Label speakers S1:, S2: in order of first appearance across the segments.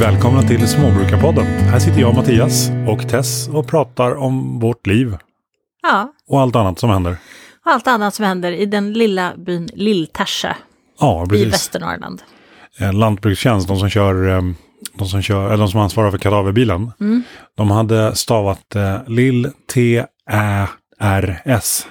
S1: Välkomna till Småbrukarpodden. Här sitter jag, Mattias och Tess och pratar om vårt liv
S2: Ja,
S1: och allt annat som händer.
S2: och allt annat som händer i den lilla byn Lilltärsa
S1: Ja,
S2: i
S1: precis.
S2: Västernorrland.
S1: Eh, Lantbrukstjänst, de som kör, eh, de som kör, eller de som ansvarar för kadaverbilen.
S2: Mm.
S1: De hade stavat eh, Lill T Ä R S.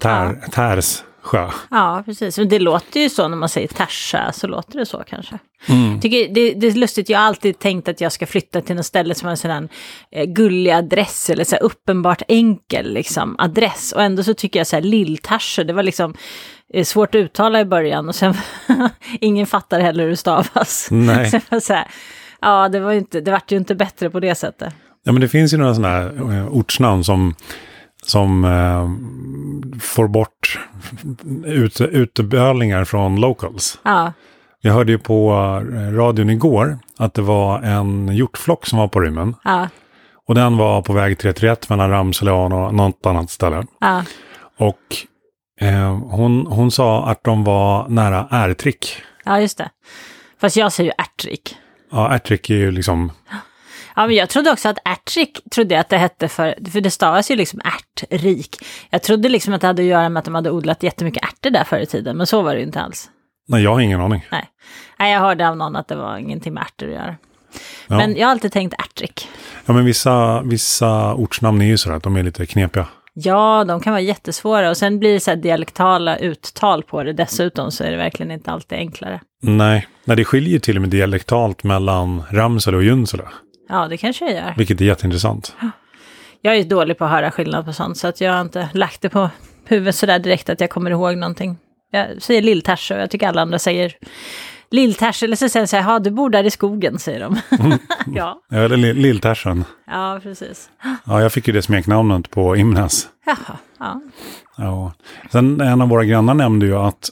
S1: Tär, Tärs sjö.
S2: Ja, precis. Men det låter ju så när man säger Tärsa, så låter det så kanske.
S1: Mm.
S2: Tycker det, det är lustigt, jag har alltid tänkt att jag ska flytta till något ställe som har en sån här eh, gullig adress eller så här uppenbart enkel liksom, adress. Och ändå så tycker jag så här Lilltärsa, det var liksom eh, svårt att uttala i början och sen ingen fattar heller hur det stavas.
S1: Nej.
S2: Var så här, ja, det var ju inte, det vart ju inte bättre på det sättet.
S1: Ja, men det finns ju några sådana här eh, ortsnamn som, som eh, får bort ut, utebölingar från locals.
S2: Ja,
S1: Jag hörde ju på eh, radion igår att det var en hjortflock som var på rymmen.
S2: ja,
S1: Och den var på väg 331 mellan Ramselean och något annat ställe.
S2: ja.
S1: Och eh, hon, hon sa att de var nära Ärtrick.
S2: Ja, just det. Fast jag säger ju ärtrik.
S1: Ja, Ärtrick är ju liksom,
S2: Ja, men jag trodde också att ärtrik trodde jag att det hette för, för det stavas ju liksom ärtrik. Jag trodde liksom att det hade att göra med att de hade odlat jättemycket ärtor där förr i tiden, men så var det ju inte alls.
S1: nej jag har ingen aning.
S2: Nej. Nej, jag hörde av någon att det var ingenting med ärtor att göra.
S1: Ja.
S2: Men jag har alltid tänkt ärtrik.
S1: Ja, men vissa, vissa ortsnamn är ju sådär att de är lite knepiga.
S2: Ja, de kan vara jättesvåra och sen blir det så här dialektala uttal på det dessutom så är det verkligen inte alltid enklare.
S1: Nej, nej det skiljer till och med dialektalt mellan Ramsele och Junsele.
S2: Ja, det kanske jag gör.
S1: Vilket är jätteintressant.
S2: Jag är dålig på att höra skillnad på sånt så att jag har inte lagt det på huvudet sådär direkt att jag kommer ihåg någonting. Jag säger lilltärs och jag tycker alla andra säger lilltärs eller så säger de så ja du bor där i skogen säger de. ja,
S1: Ja, Eller Lill- Lilltärsen.
S2: ja precis.
S1: Ja, jag fick ju det smeknamnet på Imnäs.
S2: Jaha, ja.
S1: Ja. Sen en av våra grannar nämnde ju att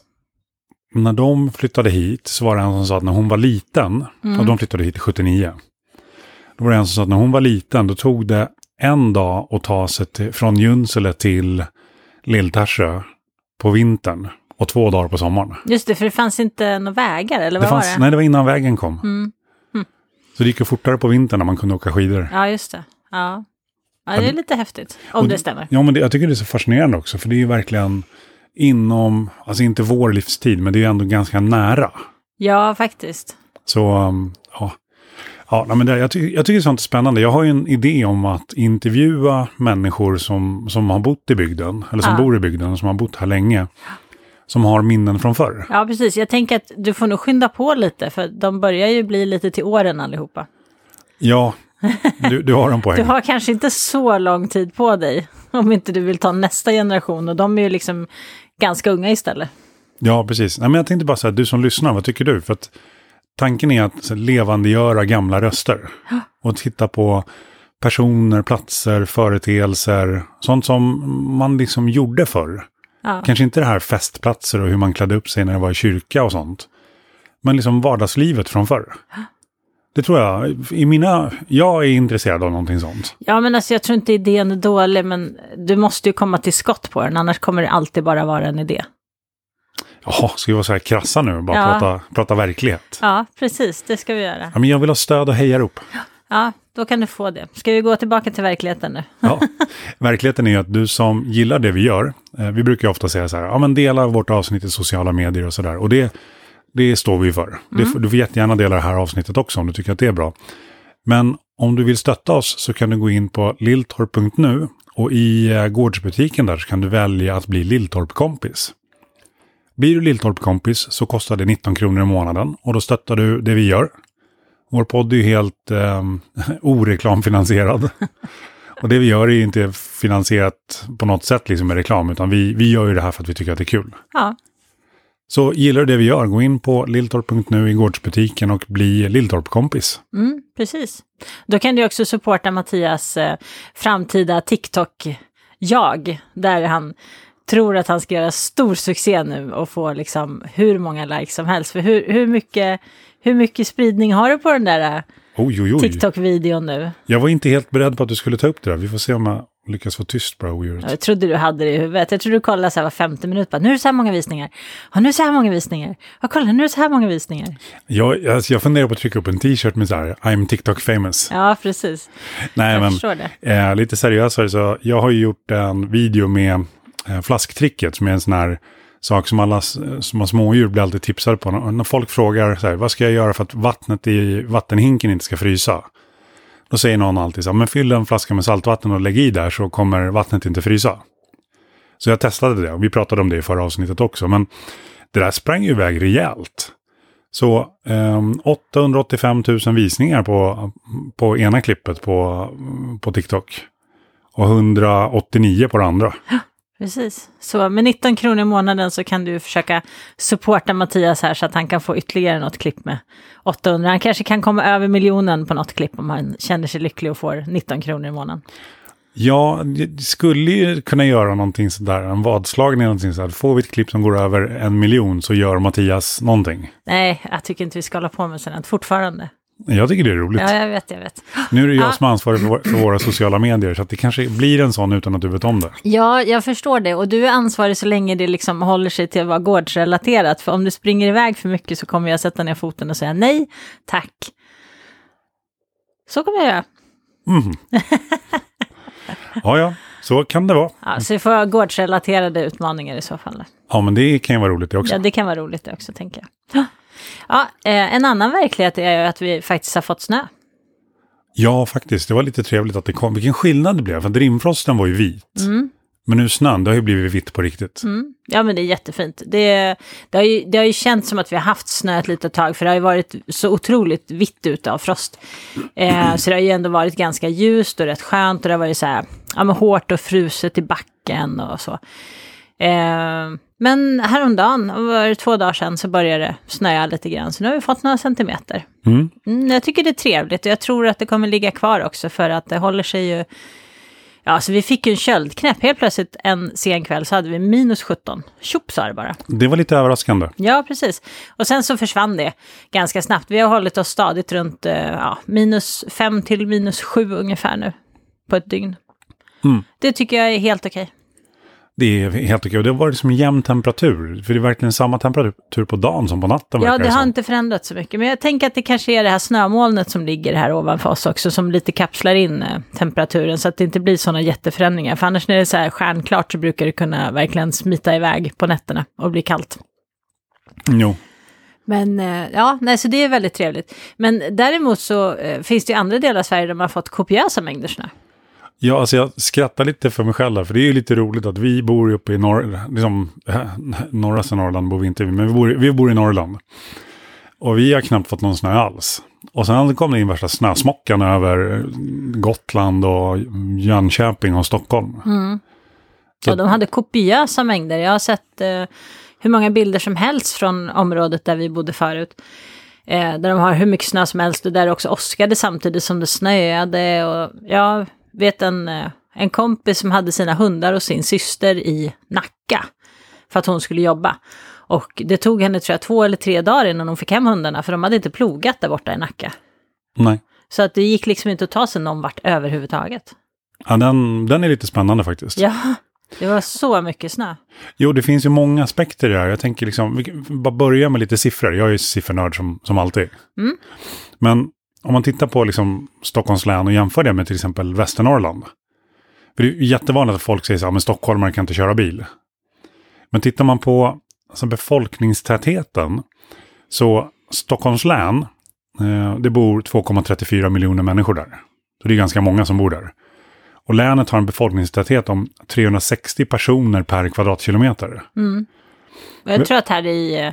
S1: när de flyttade hit så var det en som sa att när hon var liten, och de flyttade hit 79. Då var det en som sa att när hon var liten då tog det en dag att ta sig till, från Junsele till Lilltärsö på vintern och två dagar på sommaren.
S2: Just det, för det fanns inte några vägar eller
S1: Det
S2: vad
S1: fanns,
S2: var det?
S1: nej, det var innan vägen kom.
S2: Mm.
S1: Så det gick ju fortare på vintern när man kunde åka skidor.
S2: Ja, just det. Ja. ja, det är lite häftigt. Om
S1: Och-
S2: det stämmer.
S1: Ja, men det, jag tycker det är så fascinerande också, för det är ju verkligen inom, alltså inte vår livstid, men det är ju ändå ganska nära.
S2: Ja, faktiskt.
S1: Så, um, ja. Ja, men det, jag, ty jag tycker sånt är spännande. Jag har ju en idé om att intervjua människor som, som har bott i bygden, eller som
S2: Ja.
S1: bor i bygden, som har bott här länge, som har minnen från förr.
S2: Ja, precis. Jag tänker att du får nog skynda på lite, för de börjar ju bli lite till åren allihopa.
S1: Ja, du, du har en poäng.
S2: Du har kanske inte så lång tid på dig om inte du vill ta nästa generation och de är ju liksom ganska unga istället.
S1: Ja, precis. Nej, men jag tänkte bara säga, du som lyssnar, vad tycker du? För att tanken är att levandegöra gamla röster. Och titta på personer, platser, företeelser, sånt som man liksom gjorde förr.
S2: Ja.
S1: Kanske inte det här festplatser och hur man klädde upp sig när det var i kyrka och sånt. Men liksom vardagslivet från förr. Det tror jag, i mina, jag är intresserad av någonting sånt.
S2: ja, men alltså jag tror inte idén är dålig, men du måste ju komma till skott på den, annars kommer det alltid bara vara en idé.
S1: Jaha, ska vi vara så här krassa nu och bara
S2: Ja.
S1: prata, prata verklighet?
S2: Ja, precis, det ska vi göra.
S1: Ja, men jag vill ha stöd och hejarop.
S2: Ja, då kan du få det. Ska vi gå tillbaka till verkligheten nu?
S1: Ja. Verkligheten är ju att du som gillar det vi gör, eh, vi brukar ju ofta säga så här, ja men dela vårt avsnitt i sociala medier och sådär. Och det, det står vi för. Det, får- du får jättegärna dela det här avsnittet också om du tycker att det är bra. Men om du vill stötta oss så kan du gå in på lilltorp.nu och i eh, gårdsbutiken där så kan du välja att bli Lilltorp-kompis. Blir du Lilltorp-kompis så kostar det 19 kronor i månaden och då stöttar du det vi gör. Vår podd är ju helt eh, oreklamfinansierad. Och det vi gör är inte finansierat på något sätt liksom med reklam, utan vi, vi gör ju det här för att vi tycker att det är kul.
S2: Ja,
S1: Så gillar du det vi gör, gå in på lilltorp.nu i gårdsbutiken och bli Lilltorp-kompis.
S2: mm, precis. Då kan du också supporta Mattias eh, framtida TikTok-jag, där han tror att han ska göra stor succé nu och få liksom hur många likes som helst. För hur, hur, mycket, hur mycket spridning har du på den där eh. TikTok-videon nu?
S1: Jag var inte helt beredd på att du skulle ta upp det där. Vi får se om jag, lyckas få tyst på det här odjuret.
S2: Jag trodde du hade det i huvudet. Jag trodde du kollade så här var femte minut. Bara, nu är det så här många visningar. Ja, nu är det så här många visningar. Ja, kolla, nu är det så här många visningar.
S1: Jag, alltså, jag funderar på att trycka upp en t-shirt med så här, I'm TikTok famous.
S2: Ja, precis.
S1: Nej,
S2: jag
S1: men
S2: förstår det.
S1: eh, lite seriösare så, jag har ju gjort en video med Eh, flasktricket som är en sån här sak som alla som har smådjur blir alltid tipsade på. När folk frågar så här, vad ska jag göra för att vattnet i vattenhinken inte ska frysa? Då säger någon alltid så här, men fyll en flaska med saltvatten och lägg i där så kommer vattnet inte frysa. Så jag testade det och vi pratade om det i förra avsnittet också. Men det där sprang ju iväg rejält. Så eh, 885 000 visningar på, på ena klippet på, på TikTok. Och 189 på det andra.
S2: Precis. Så med 19 kronor i månaden så kan du försöka supporta Mattias här så att han kan få ytterligare något klipp med 800. Han kanske kan komma över miljonen på något klipp om han känner sig lycklig och får 19 kronor i månaden.
S1: Ja, det skulle ju kunna göra någonting sådär, en vadslagning eller någonting sådär. Får vi ett klipp som går över en miljon så gör Mattias någonting.
S2: Nej, jag tycker inte vi ska hålla på med sådant fortfarande.
S1: Jag tycker det är roligt.
S2: Ja, jag vet, jag vet.
S1: Nu är det jag
S2: Ja.
S1: som är ansvarig för, vår- för våra sociala medier, så det kanske blir en sån utan att du vet om det.
S2: Ja, jag förstår det. Och du är ansvarig så länge det liksom håller sig till att vara gårdsrelaterat. För om du springer iväg för mycket så kommer jag sätta ner foten och säga nej, tack. Så kommer jag göra.
S1: Mhm. Ja, ja, så kan det vara.
S2: Ja, så vi får gårdsrelaterade utmaningar i så fall.
S1: Ja, men det kan ju vara roligt det också.
S2: Ja, det kan vara roligt det också, tänker jag. Ja, eh, en annan verklighet är ju att vi faktiskt har fått snö.
S1: Ja, faktiskt. Det var lite trevligt att det kom. Vilken skillnad det blev. För rimfrosten var ju vit.
S2: Mm.
S1: Men nu snön, det har ju blivit vitt på riktigt.
S2: Ja, men det är jättefint. Det, det, har ju, det har ju känts som att vi har haft snö ett litet tag, för det har ju varit så otroligt vitt ute av frost. Eh, så det har ju ändå varit ganska ljust och rätt skönt och det har varit så här, ja, men hårt och fruset i backen och så. Eh, men häromdagen, var det två dagar sedan, så började det snöa lite grann, så nu har vi fått några centimeter.
S1: Mm.
S2: Mm, jag tycker det är trevligt och jag tror att det kommer ligga kvar också för att det håller sig ju... Ja, så vi fick ju en köldknäpp. Helt plötsligt en sen kväll så hade vi minus 17. Tjopp sa det bara.
S1: Det var lite överraskande.
S2: Ja, precis. Och sen så försvann det ganska snabbt. Vi har hållit oss stadigt runt eh, ja, minus 5 till minus 7 ungefär nu på ett dygn.
S1: Mm.
S2: Det tycker jag är helt okej.
S1: Det är helt okej. Och det har varit som jämn temperatur. För det är verkligen samma temperatur på dagen som på natten.
S2: Ja, det har
S1: som.
S2: inte förändrats så mycket. Men jag tänker att det kanske är det här snömolnet som ligger här ovanför oss också, som lite kapslar in eh, temperaturen, så att det inte blir sådana jätteförändringar. För annars när det är så här stjärnklart så brukar det kunna verkligen smita iväg på nätterna och bli kallt.
S1: Jo.
S2: Men eh, ja, nej, så det är väldigt trevligt. Men däremot så eh, finns det ju andra delar av Sverige där man har fått kopiösa mängder snö.
S1: Ja, alltså jag skrattar lite för mig själv där, för det är ju lite roligt att vi bor uppe i norr, liksom, norraste Norrland bor vi inte i, men vi bor, vi bor i Norrland. Och vi har knappt fått någon snö alls. Och sen kom det in värsta snösmockan över Gotland och Jönköping och Stockholm.
S2: Ja, de hade kopiösa mängder. Jag har sett eh, hur många bilder som helst från området där vi bodde förut. Eh, där de har hur mycket snö som helst och där det också åskade samtidigt som det snöade. Och jag vet en, eh, en kompis som hade sina hundar och sin syster i Nacka. För att hon skulle jobba. Och det tog henne tror jag två eller tre dagar innan hon fick hem hundarna. För de hade inte plogat där borta i Nacka.
S1: Nej.
S2: Så att det gick liksom inte att ta sig någon vart överhuvudtaget.
S1: Ja, den, den är lite spännande faktiskt.
S2: Ja, det var så mycket snö.
S1: Jo, det finns ju många aspekter i det här. Jag tänker liksom, vi bara börja med lite siffror. Jag är ju siffernörd som, som alltid.
S2: Mm.
S1: Men om man tittar på liksom Stockholms län och jämför det med till exempel Västernorrland. För det är jättevanligt att folk säger så här, men stockholmare kan inte köra bil. Men tittar man på alltså befolkningstätheten, så Stockholms län, eh, det bor 2,34 miljoner människor där. Så det är ganska många som bor där. Och länet har en befolkningstäthet om 360 personer per kvadratkilometer.
S2: Och jag tror att här i, eh,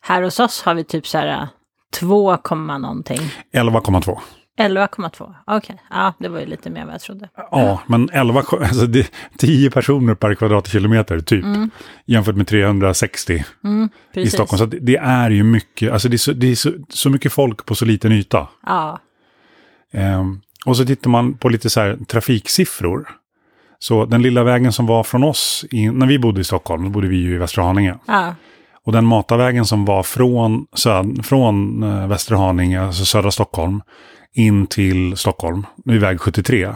S2: här hos oss har vi typ så här eh, 2, komma någonting.
S1: 11,2.
S2: 11,2. Okej, ja det var ju lite mer vad jag trodde.
S1: Ja, men 11, alltså det, är 10 personer per kvadratkilometer typ. Jämfört med 360 i
S2: Mm, Precis.
S1: Stockholm. Så det, är ju mycket, alltså det är, så, det är så, så mycket folk på så liten yta.
S2: Ja,
S1: Ehm, och så tittar man på lite så här trafiksiffror. Så den lilla vägen som var från oss, i, när vi bodde i Stockholm, då bodde vi ju i Västra Haninge.
S2: ja,
S1: Och den matarvägen som var från, söd, från eh, Västra Haninge, alltså södra Stockholm, in till Stockholm, nu är väg 73.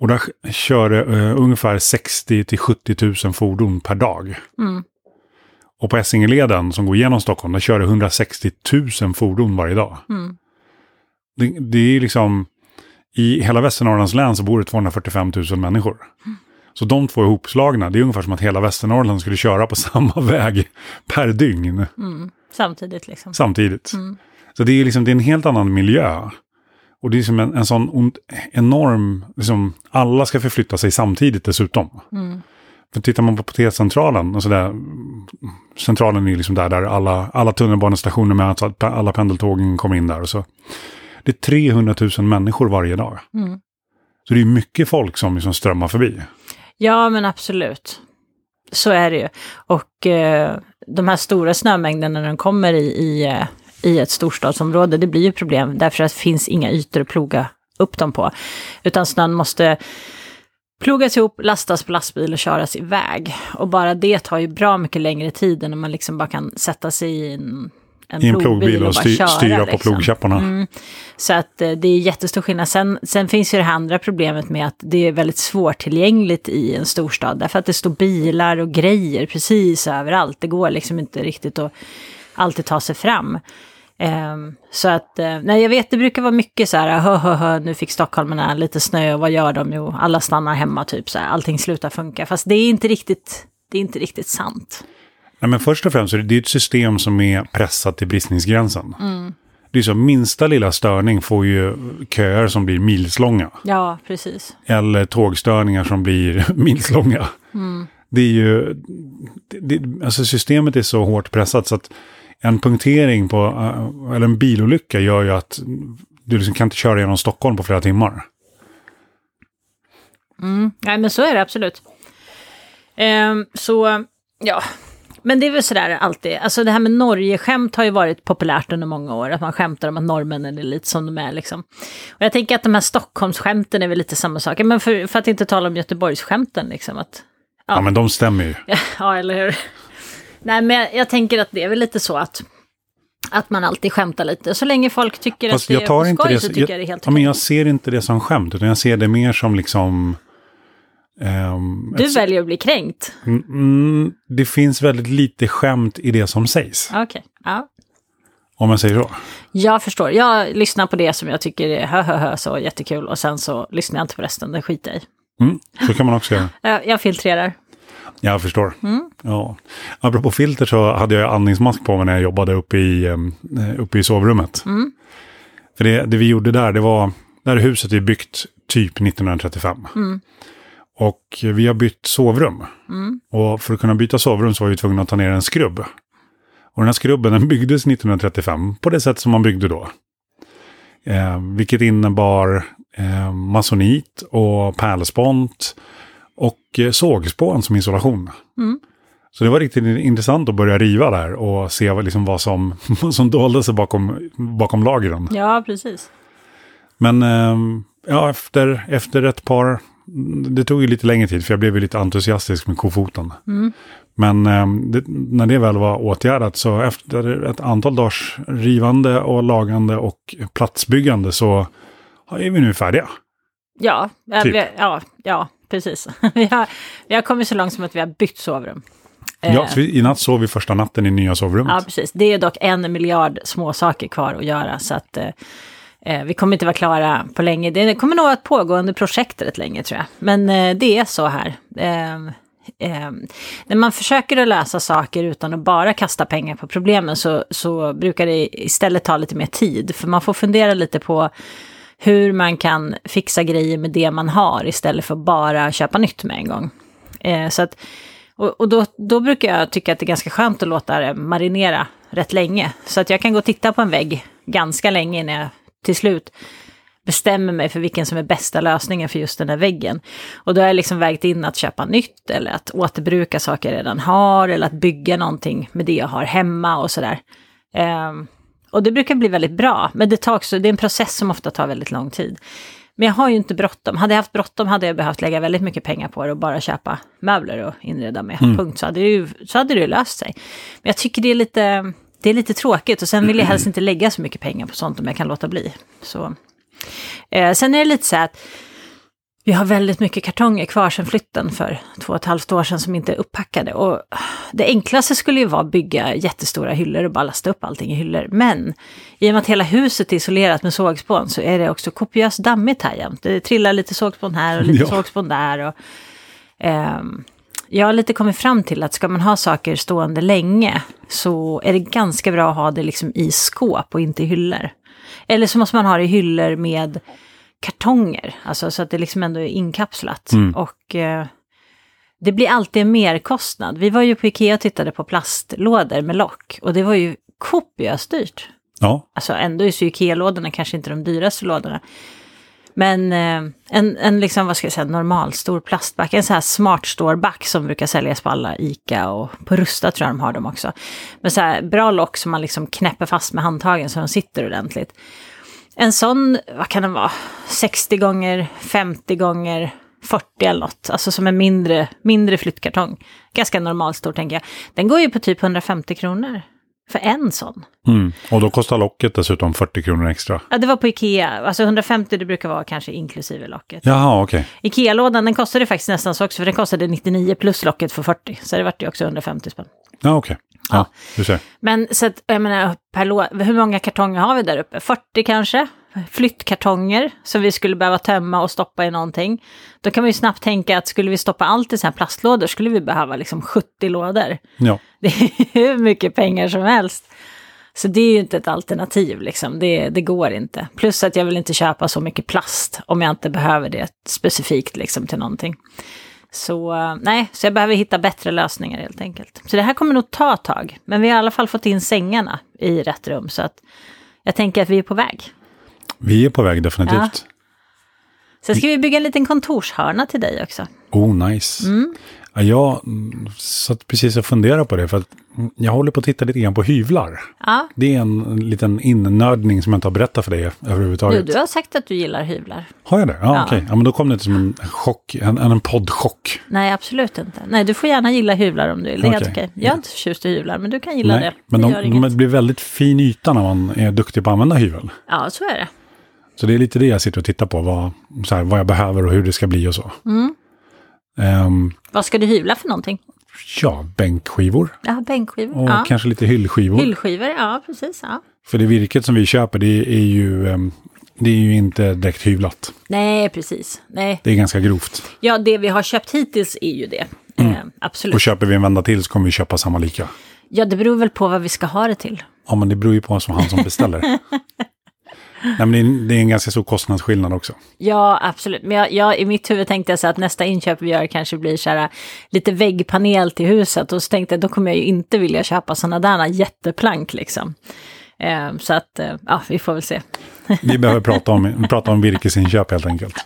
S1: Och där kör det uh, ungefär 60 till 70 000 fordon per dag.
S2: Mm.
S1: Och på Essingeleden som går igenom Stockholm, där kör det 160 000 fordon varje dag.
S2: Mm.
S1: Det, det är liksom, i hela Västernorrlands län så bor det 245 000 människor. Så de två ihopslagna, det är ungefär som att hela Västernorrland skulle köra på samma väg per dygn
S2: Mm. Samtidigt liksom.
S1: samtidigt.
S2: Mm.
S1: Så det är, liksom, det är en helt annan miljö. Och det är som en, en sån enorm, liksom, alla ska förflytta sig samtidigt dessutom.
S2: Mm.
S1: För tittar man på Potetcentralen, och sådär, centralen är liksom där, där alla, alla tunnelbanestationer möts, alla pendeltågen kommer in där. Och så. Det är 300 000 människor varje dag.
S2: Mm.
S1: Så det är mycket folk som liksom strömmar förbi.
S2: Ja, men absolut. Så är det ju. Och eh, de här stora snömängderna när de kommer i, i, eh, i ett storstadsområde, det blir ju problem därför att det finns inga ytor att ploga upp dem på. Utan snön måste plogas ihop, lastas på lastbil och köras iväg. Och bara det tar ju bra mycket längre tid än när man liksom bara kan sätta sig i en,
S1: i en plogbil och
S2: bara
S1: sty,
S2: köra,
S1: styra på
S2: liksom.
S1: plogkäpparna.
S2: Mm. Så att eh, det är jättestor skillnad. Sen, sen finns ju det här andra problemet med att det är väldigt svårtillgängligt i en storstad. Därför att det står bilar och grejer precis överallt. Det går liksom inte riktigt att alltid ta sig fram. Ehm, så att, eh, nej jag vet det brukar vara mycket så här, hö, hö, hö, nu fick stockholmarna lite snö och vad gör de? Jo, alla stannar hemma typ så här, allting slutar funka. Fast det är inte riktigt, det är inte riktigt sant.
S1: Nej, men först och främst är det, det är ett system som är pressat till bristningsgränsen.
S2: Mm.
S1: Det är så, minsta lilla störning får ju köer som blir milslånga.
S2: Ja, precis.
S1: Eller tågstörningar som blir milslånga.
S2: Mm.
S1: Det är ju, det, det, alltså systemet är så hårt pressat så att en punktering på, eh, eller en bilolycka gör ju att du liksom kan inte köra genom Stockholm på flera timmar.
S2: Mm. Nej, men så är det absolut. Ehm, så, ja. Men det är väl sådär alltid. Alltså det här med Norge-skämt har ju varit populärt under många år. Att man skämtar om att norrmännen är lite som de är liksom. Och jag tänker att de här Stockholmsskämten är väl lite samma sak. Men för, för att inte tala om Göteborgsskämten liksom. Att,
S1: Ja.
S2: Ja.
S1: men de stämmer ju.
S2: ja, eller hur? Nej, men jag, jag tänker att det är väl lite så att, att man alltid skämtar lite. Så länge folk tycker
S1: Fast
S2: att det
S1: jag
S2: är
S1: tar
S2: på
S1: inte
S2: skoj
S1: det
S2: så tycker jag, det är helt
S1: Ja, men
S2: okej.
S1: jag ser inte det som skämt, utan jag ser det mer som liksom... ehm,
S2: Du
S1: ett-
S2: väljer att bli kränkt?
S1: Mm, Mm, det finns väldigt lite skämt i det som sägs,
S2: Okej, ja.
S1: om jag säger så.
S2: Jag förstår. Jag lyssnar på det som jag tycker är hö, hö, hö, så jättekul och sen så lyssnar jag inte på resten, det skiter jag i.
S1: Mm, så kan man också göra.
S2: Jag, jag filtrerar.
S1: Jag förstår.
S2: Mm.
S1: Ja. Apropå filter så hade jag andningsmask på mig när jag jobbade uppe i, em, eh, uppe i sovrummet.
S2: Mm.
S1: För det, det vi gjorde där, det var, det här huset är byggt typ 1935.
S2: Mm.
S1: Och vi har bytt sovrum.
S2: Mm.
S1: Och för att kunna byta sovrum så var vi tvungna att ta ner en skrubb. Och den här skrubben den byggdes 1935 på det sätt som man byggde då. Eh, vilket innebar eh, masonit och pärlspont och eh, sågspån som isolation.
S2: Mm.
S1: Så det var riktigt intressant att börja riva där och se vad, liksom, vad, som, som dolde sig bakom, bakom lagren.
S2: Ja, precis.
S1: Men ehm, ja, efter, efter ett par, det tog ju lite längre tid för jag blev ju lite entusiastisk med kofoten.
S2: Mm.
S1: Men ehm, det, när det väl var åtgärdat så efter ett antal dagars rivande och lagande och platsbyggande så är vi nu färdiga.
S2: Ja,
S1: Typ.
S2: vi, ja, ja precis. vi, har, vi har kommit så långt som att vi har bytt sovrum. Eh,
S1: Ja, så vi, I natt sov vi första natten i nya sovrummet.
S2: Ja, precis. Det är dock en miljard små saker kvar att göra. Så att eh, vi kommer inte vara klara på länge. Det kommer nog att pågå under projekt rätt länge tror jag. Men eh, det är så här. Eh, eh, när man försöker att lösa saker utan att bara kasta pengar på problemen så, så brukar det istället ta lite mer tid. För man får fundera lite på hur man kan fixa grejer med det man har istället för att bara köpa nytt med en gång. Eh, så att, och och då, då brukar jag tycka att det är ganska skönt att låta det marinera rätt länge. Så att jag kan gå och titta på en vägg ganska länge innan jag till slut bestämmer mig för vilken som är bästa lösningen för just den där väggen. Och då har jag liksom vägt in att köpa nytt eller att återbruka saker jag redan har eller att bygga någonting med det jag har hemma och sådär. Ehm, och det brukar bli väldigt bra, men det, tar också, det är en process som ofta tar väldigt lång tid. Men jag har ju inte bråttom. Hade jag haft bråttom hade jag behövt lägga väldigt mycket pengar på det och bara köpa möbler och inreda med. Punkt. Så hade, det ju, så hade det löst sig. Men jag tycker det är lite, det är lite tråkigt och sen vill jag helst inte lägga så mycket pengar på sånt om jag kan låta bli. Så. Eh, sen är det lite så här att Vi har väldigt mycket kartonger kvar sedan flytten för två och ett halvt år sedan som inte är upppackade. Och det enklaste skulle ju vara att bygga jättestora hyllor och bara lasta upp allting i hyllor. Men i och med att hela huset är isolerat med sågspån så är det också kopiöst dammigt här jämt. Det trillar lite sågspån här och lite
S1: Ja.
S2: sågspån där. Och, ehm, jag har lite kommit fram till att ska man ha saker stående länge så är det ganska bra att ha det liksom i skåp och inte i hyllor. Eller så måste man ha det i hyllor med kartonger, alltså så att det liksom ändå är inkapslat. Och eh, det blir alltid en merkostnad. Vi var ju på Ikea och tittade på plastlådor med lock och det var ju kopiöst dyrt.
S1: Ja,
S2: Alltså ändå är ju Ikea-lådorna kanske inte de dyraste lådorna. Men eh, en, en liksom, vad ska jag säga, normal stor plastback, en sån här smart store-back som brukar säljas på alla Ica och på Rusta tror jag de har dem också. Men så här bra lock som man liksom knäpper fast med handtagen så de sitter ordentligt. En sån, vad kan den vara, 60 gånger 50 gånger 40 eller något, alltså som en mindre, mindre flyttkartong. Ganska normalstor tänker jag. Den går ju på typ 150 kronor för en sån.
S1: mm. och då kostar locket dessutom 40 kronor extra.
S2: Ja, det var på Ikea. Alltså 150 det brukar vara kanske inklusive locket.
S1: Jaha, okej.
S2: Ikea-lådan den kostade faktiskt nästan så också, för den kostade 99 plus locket för 40. Så det vart ju också 150 spänn.
S1: Ja, okej. Ja, du ser.
S2: Men så att, jag menar, per lå- hur många kartonger har vi där uppe? 40 kanske? Flyttkartonger som vi skulle behöva tömma och stoppa i någonting. Då kan man ju snabbt tänka att skulle vi stoppa allt i så här plastlådor skulle vi behöva liksom 70 lådor.
S1: Ja.
S2: Det är hur mycket pengar som helst. Så det är ju inte ett alternativ, liksom. det, det går inte. Plus att jag vill inte köpa så mycket plast om jag inte behöver det specifikt liksom, till någonting. Så eh, nej, så jag behöver hitta bättre lösningar helt enkelt. Så det här kommer nog ta tag. Men vi har i alla fall fått in sängarna i rätt rum. Så att jag tänker att vi är på väg.
S1: Vi är på väg definitivt.
S2: Sen ska vi bygga en liten kontorshörna till dig också.
S1: Oh, nice.
S2: Mm.
S1: Ja, jag mm, satt precis och funderade på det, för att mm, jag håller på att titta lite grann på hyvlar.
S2: Ja,
S1: Det är en liten innördning som jag inte har berättat för dig
S2: du,
S1: överhuvudtaget.
S2: du har sagt att du gillar hyvlar.
S1: Har jag det? Ja,
S2: Ja.
S1: okej. Ja, men då kom det som en chock, en, en poddchock.
S2: Nej, absolut inte. Nej, du får gärna gilla hyvlar om du vill. Det är helt
S1: Okej.
S2: okej. Jag är inte förtjust i hyvlar, men du kan gilla det.
S1: men
S2: det
S1: de, de blir väldigt fin yta när man är duktig på att använda hyvel.
S2: Ja, så är det.
S1: Så det är lite det jag sitter och tittar på, vad, så här, vad jag behöver och hur det ska bli och så.
S2: Mm.
S1: Ehm,
S2: Vad ska du hyvla för någonting?
S1: ja, bänkskivor
S2: Ja, bänkskivor.
S1: och
S2: ja.
S1: kanske lite hyllskivor.
S2: Hyllskivor, ja precis. Ja.
S1: För det virket som vi köper, det är ju, ehm, det är ju inte direkt hyvlat.
S2: Nej, precis. Nej.
S1: Det är ganska grovt.
S2: Ja, det vi har köpt hittills är ju det.
S1: Mm.
S2: Eh, absolut.
S1: Och köper vi en vända till så kommer vi köpa samma lika.
S2: Ja, det beror väl på vad vi ska ha det till.
S1: Ja, men det beror ju på som han som beställer. Nej, men det är, en ganska stor kostnadsskillnad också.
S2: Ja, absolut. Men jag, jag, i mitt huvud tänkte jag så att nästa inköp vi gör kanske blir så här, lite väggpanel till huset. Och så tänkte jag, då kommer jag ju inte vilja köpa sådana där jätteplank liksom. Eh, så att, eh, ja, vi får väl se.
S1: Vi behöver prata om, prata om virkesinköp helt enkelt.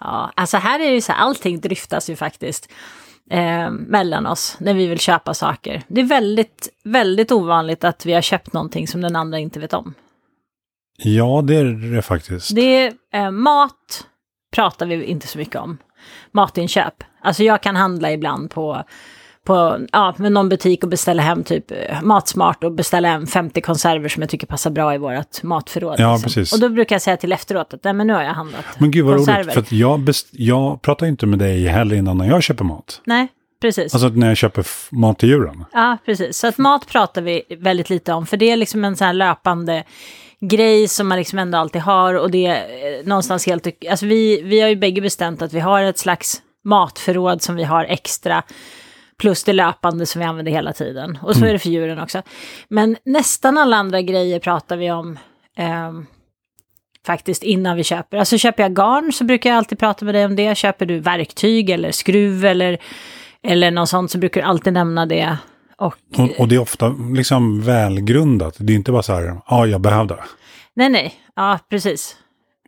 S2: Ja, alltså här är ju så här, allting dryftas ju faktiskt eh, mellan oss när vi vill köpa saker. Det är väldigt, väldigt ovanligt att vi har köpt någonting som den andra inte vet om.
S1: Ja, det är det faktiskt.
S2: Det är eh, mat pratar vi inte så mycket om. Matinköp. Alltså jag kan handla ibland på, på ja, med någon butik och beställa hem typ eh, Matsmart och beställa hem 50 konserver som jag tycker passar bra i vårt matförråd.
S1: Ja,
S2: liksom.
S1: precis.
S2: Och då brukar jag säga till efteråt att nej men nu har jag handlat
S1: Men gud vad
S2: konserver.
S1: roligt, för att jag, best, jag pratar inte med dig heller innan när jag köper mat.
S2: Nej, precis.
S1: Alltså när jag köper mat till djuren.
S2: Ja, precis. Så att mat pratar vi väldigt lite om, för det är liksom en sån här löpande grej som man liksom ändå alltid har och det är någonstans helt... Alltså vi, vi har ju bägge bestämt att vi har ett slags matförråd som vi har extra, plus det löpande som vi använder hela tiden. Och så är det för djuren också. Men nästan alla andra grejer pratar vi om eh, faktiskt innan vi köper. Alltså köper jag garn så brukar jag alltid prata med dig om det. Köper du verktyg eller skruv eller, eller något sånt så brukar du alltid nämna det. Och
S1: Och, och det är ofta liksom välgrundat. Det är inte bara så här, ja, jag behövde.
S2: nej, nej, ja precis.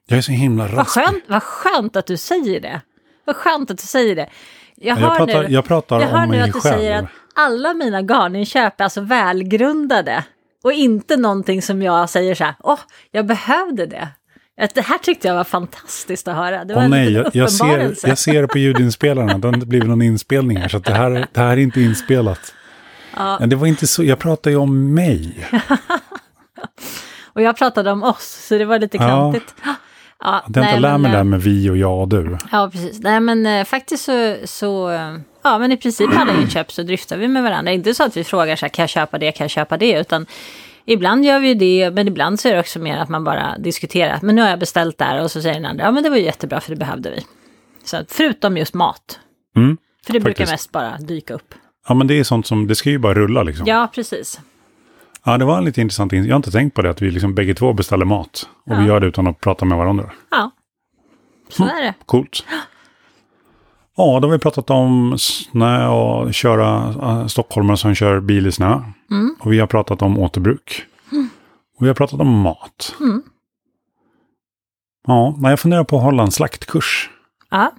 S1: Jag är så himla
S2: Vad
S1: raspig.
S2: skönt, vad skönt att du säger det. Vad skönt att du säger det. Jag, hör
S1: Jag pratar,
S2: nu,
S1: jag pratar
S2: jag hör nu att du
S1: själv.
S2: säger att alla mina garninköp är alltså välgrundade. Och inte någonting som jag säger så här, åh, jag behövde det. Det här tyckte jag var fantastiskt att höra. Det var
S1: Åh
S2: en
S1: nej, jag, jag, ser, jag ser på ljudinspelaren att det har inte blivit någon inspelning här. Så det, här, det här är inte inspelat.
S2: Ja.
S1: Men det var inte så, jag pratar ju om mig.
S2: Och jag pratade om oss, så det var lite
S1: Ja.
S2: klantigt. Ja,
S1: jag inte
S2: nej,
S1: lär mig det här
S2: eh,
S1: med vi och jag och du.
S2: Ja, precis. Nej, men eh, faktiskt så, så, eh, ja, men i princip alla inköp så driftar vi med varandra. Inte så att vi frågar så här, kan jag köpa det, kan jag köpa det, utan ibland gör vi det, men ibland så är det också mer att man bara diskuterar. Men nu har jag beställt där och så säger den andra, ja men det var ju jättebra för det behövde vi. Så förutom just mat.
S1: Mm.
S2: För det brukar
S1: Faktiskt.
S2: mest bara dyka upp.
S1: Ja, men det är sånt som, det ska ju bara rulla liksom.
S2: Ja, precis.
S1: Ja, det var en lite intressant, in- jag har inte tänkt på det, att vi liksom bägge två beställer mat. Och vi
S2: Ja.
S1: gör det utan att prata med varandra.
S2: Ja, så är det.
S1: Coolt. Ja, då har vi pratat om snö och köra uh, stockholmare som kör bil i snö.
S2: Mm.
S1: Och vi har pratat om återbruk. Och vi har pratat om mat.
S2: Mm.
S1: Ja, jag funderar på att hålla en slaktkurs.
S2: Ja.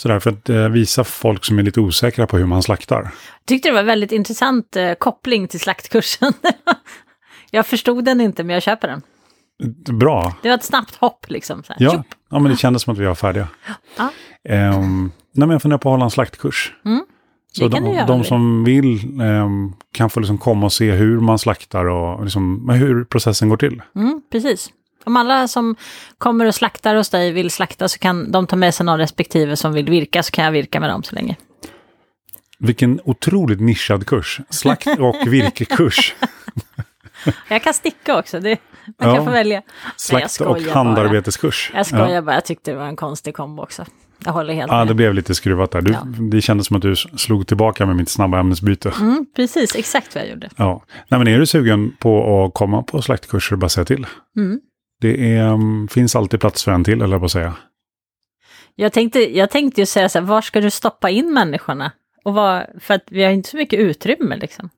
S1: Sådär, för att eh, visa folk som är lite osäkra på hur man slaktar.
S2: Tyckte det var väldigt intressant eh, koppling till slaktkursen. jag förstod den inte, men jag köper den.
S1: Bra.
S2: Det var ett snabbt hopp liksom. Så här.
S1: Ja,
S2: Tjup.
S1: ja, men det kändes som att vi var färdiga.
S2: Ja.
S1: Ehm, nej, men jag funderar på att hålla en slaktkurs.
S2: Mm.
S1: Så de, de som vill ehm, kan få liksom komma och se hur man slaktar och liksom, hur processen går till.
S2: Mm, precis. Om alla som kommer och slaktar hos dig vill slakta så kan de ta med sig någon respektive som vill virka så kan jag virka med dem så länge.
S1: Vilken otroligt nischad kurs. Slakt och virkekurs.
S2: Jag kan sticka också, det, man
S1: Ja.
S2: kan få välja.
S1: Slakt och
S2: skojar
S1: handarbeteskurs.
S2: Jag skojar
S1: Ja.
S2: bara, jag tyckte det var en konstig kombo också. Jag håller helt
S1: Ja,
S2: med.
S1: det blev lite skruvat där. Du,
S2: Ja.
S1: Det kändes som att du slog tillbaka med mitt snabba ämnesbyte.
S2: Mm, precis, exakt vad jag gjorde.
S1: Ja. Nej, men är du sugen på att komma på slaktkurser, bara säga till.
S2: Mm.
S1: Det är, um, finns alltid plats för en till, eller på att säga.
S2: Jag tänkte, jag tänkte ju säga så här, var ska du stoppa in människorna? Och vad, för att vi har inte så mycket utrymme liksom.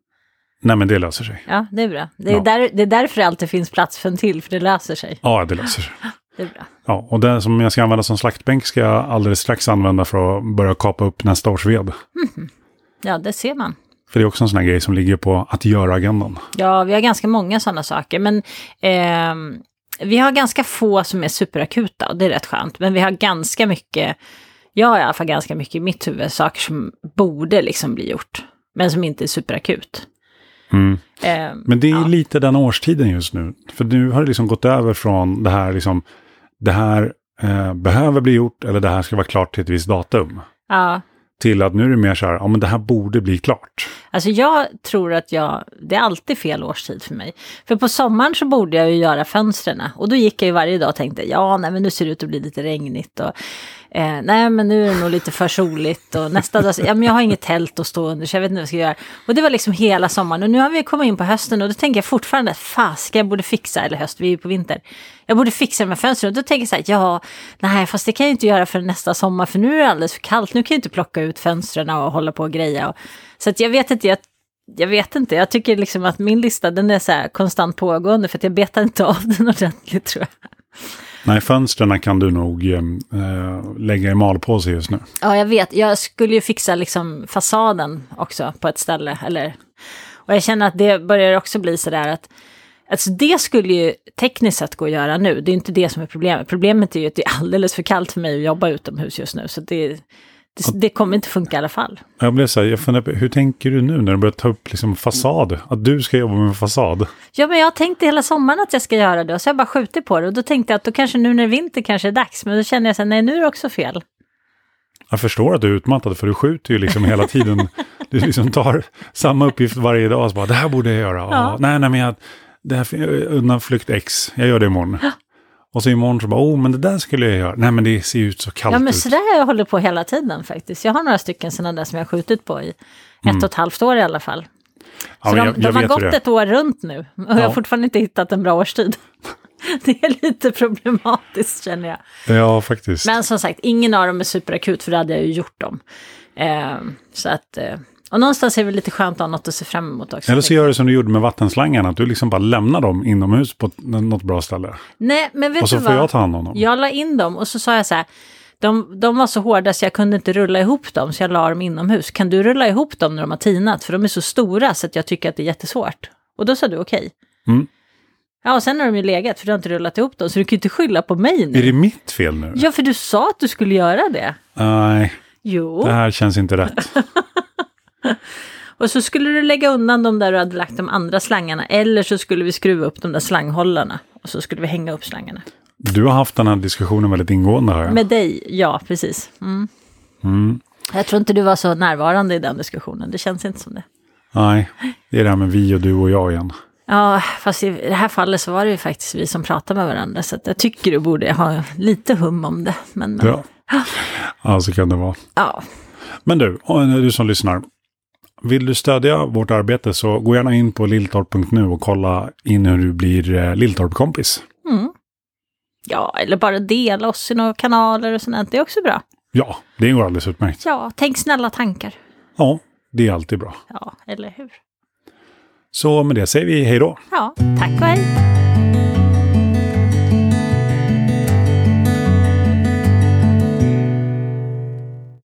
S1: Nej, men det löser sig.
S2: Ja, det är bra. Det är,
S1: Ja.
S2: där, det är därför det alltid finns plats för en till, för det löser sig.
S1: Ja, det löser sig.
S2: Det är bra.
S1: Ja, och det som jag ska använda som slaktbänk ska jag alldeles strax använda för att börja kapa upp nästa års ved.
S2: Ja, det ser man.
S1: För det är också en sån här grej som ligger på att göra-agendan.
S2: Ja, vi har ganska många sådana saker, men ehm, vi har ganska få som är superakuta och det är rätt skönt. Men vi har ganska mycket, jag har i alla fall ganska mycket i mitt huvud, saker som borde liksom bli gjort, men som inte är superakut.
S1: Mm.
S2: Ehm,
S1: Men det är
S2: Ja.
S1: lite den årstiden just nu. För nu har det liksom gått över från det här liksom, det här eh, behöver bli gjort eller det här ska vara klart till ett visst datum.
S2: ja,
S1: Till att nu är det mer så här, ja men det här borde bli klart.
S2: Alltså jag tror att jag, det är alltid fel årstid för mig. För på sommaren så borde jag ju göra fönstren och då gick jag ju varje dag och tänkte ja, nej men nu ser det ut att bli lite regnigt och eh, nej men nu är det nog lite för soligt och nästa dag, ja men jag har inget tält att stå under så jag vet inte vad jag ska göra. Och det var liksom hela sommaren och nu har vi kommit in på hösten och då tänker jag fortfarande att fasiken jag borde fixa, eller höst, vi är ju på vinter. Jag borde fixa med fönstren och då tänker jag så här, ja, nej fast det kan jag inte göra för nästa sommar för nu är det alldeles för kallt, nu kan jag inte plocka ut fönstren och hålla på och greja. Och, så att jag vet inte, jag, jag vet inte, jag tycker liksom att min lista den är så här konstant pågående för att jag betar inte av den ordentligt tror jag.
S1: Nej, fönstren kan du nog ehm, eh, lägga i malpåse just nu.
S2: Ja, jag vet. Jag skulle ju fixa liksom fasaden också på ett ställe. Eller... Och jag känner att det börjar också bli sådär att Alltså det skulle ju tekniskt sett gå att göra nu. Det är inte det som är problemet. Problemet är ju att det är alldeles för kallt för mig att jobba utomhus just nu. Så det, det, det kommer inte funka i alla fall.
S1: Jag blev så här, jag funderar på, hur tänker du nu när du börjar ta upp liksom fasad? Att du ska jobba med fasad?
S2: Ja, men jag har tänkt hela sommaren att jag ska göra det och så har jag bara skjutit på det. Och då tänkte jag att då kanske nu när det är vinter kanske är dags. Men då känner jag så här, nej nu är det också fel.
S1: Jag förstår att du är utmattad för du skjuter ju liksom hela tiden. Du liksom tar samma uppgift varje dag och så bara, det här borde jag göra.
S2: Ja.
S1: Och, nej, nej, men jag, det här undanflykt X, jag gör det imorgon. Och så imorgon så bara, oh, men det där skulle jag göra. Nej, men det ser ju ut så kallt
S2: Ja, men
S1: ut.
S2: så där har jag hållit på hela tiden faktiskt. Jag har några stycken sådana där som jag har skjutit på i ett och ett halvt år i alla fall.
S1: Mm. Ja,
S2: Så
S1: men
S2: de,
S1: jag, jag
S2: de har gått
S1: det
S2: ett år runt nu och jag har
S1: Ja.
S2: fortfarande inte hittat en bra årstid. Det är lite problematiskt känner jag.
S1: Ja, faktiskt.
S2: Men som sagt, ingen av dem är superakut för då hade jag ju gjort dem. Eh, så att, eh, och någonstans är det väl lite skönt att ha något att se fram emot också.
S1: Eller så gör du som du gjorde med vattenslangarna, att du liksom bara lämnar dem inomhus på något bra ställe.
S2: Nej, men vet
S1: Och så
S2: du
S1: får
S2: vad?
S1: jag ta hand om dem.
S2: Jag la in dem och så sa jag så här, de, de var så hårda så jag kunde inte rulla ihop dem, så jag la dem inomhus. Kan du rulla ihop dem när de har tinat? För de är så stora så att jag tycker att det är jättesvårt. Och då sa du okej.
S1: Mm.
S2: Ja, och sen har de ju legat, för du har inte rullat ihop dem, så du kan ju inte skylla på mig nu.
S1: Är det mitt fel nu?
S2: Ja, för du sa att du skulle göra det.
S1: Nej,
S2: Jo,
S1: det här känns inte rätt.
S2: och så skulle du lägga undan dem där du hade lagt de andra slangarna, eller så skulle vi skruva upp de där slanghållarna. Och så skulle vi hänga upp slangarna.
S1: Du har haft den här diskussionen väldigt ingående här.
S2: Med dig, ja precis. Mm.
S1: Mm.
S2: Jag tror inte du var så närvarande i den diskussionen, det känns inte som det.
S1: Nej, det är det här med vi och du och jag igen.
S2: Ja, fast i det här fallet så var det ju faktiskt vi som pratade med varandra, så jag tycker du borde ha lite hum om det. Men, men
S1: Ja. ja, så kan det vara.
S2: ja.
S1: Men du, du som lyssnar. Vill du stödja vårt arbete så gå gärna in på lilltorp.nu och kolla in hur du blir eh, Lilltorp-kompis.
S2: Mm. Ja, eller bara dela oss i några kanaler och sånt, det är också bra.
S1: Ja, det går alldeles utmärkt.
S2: Ja, tänk snälla tankar.
S1: Ja, det är alltid bra.
S2: Ja, eller hur?
S1: Så med det säger vi hej då.
S2: Ja, tack och hej.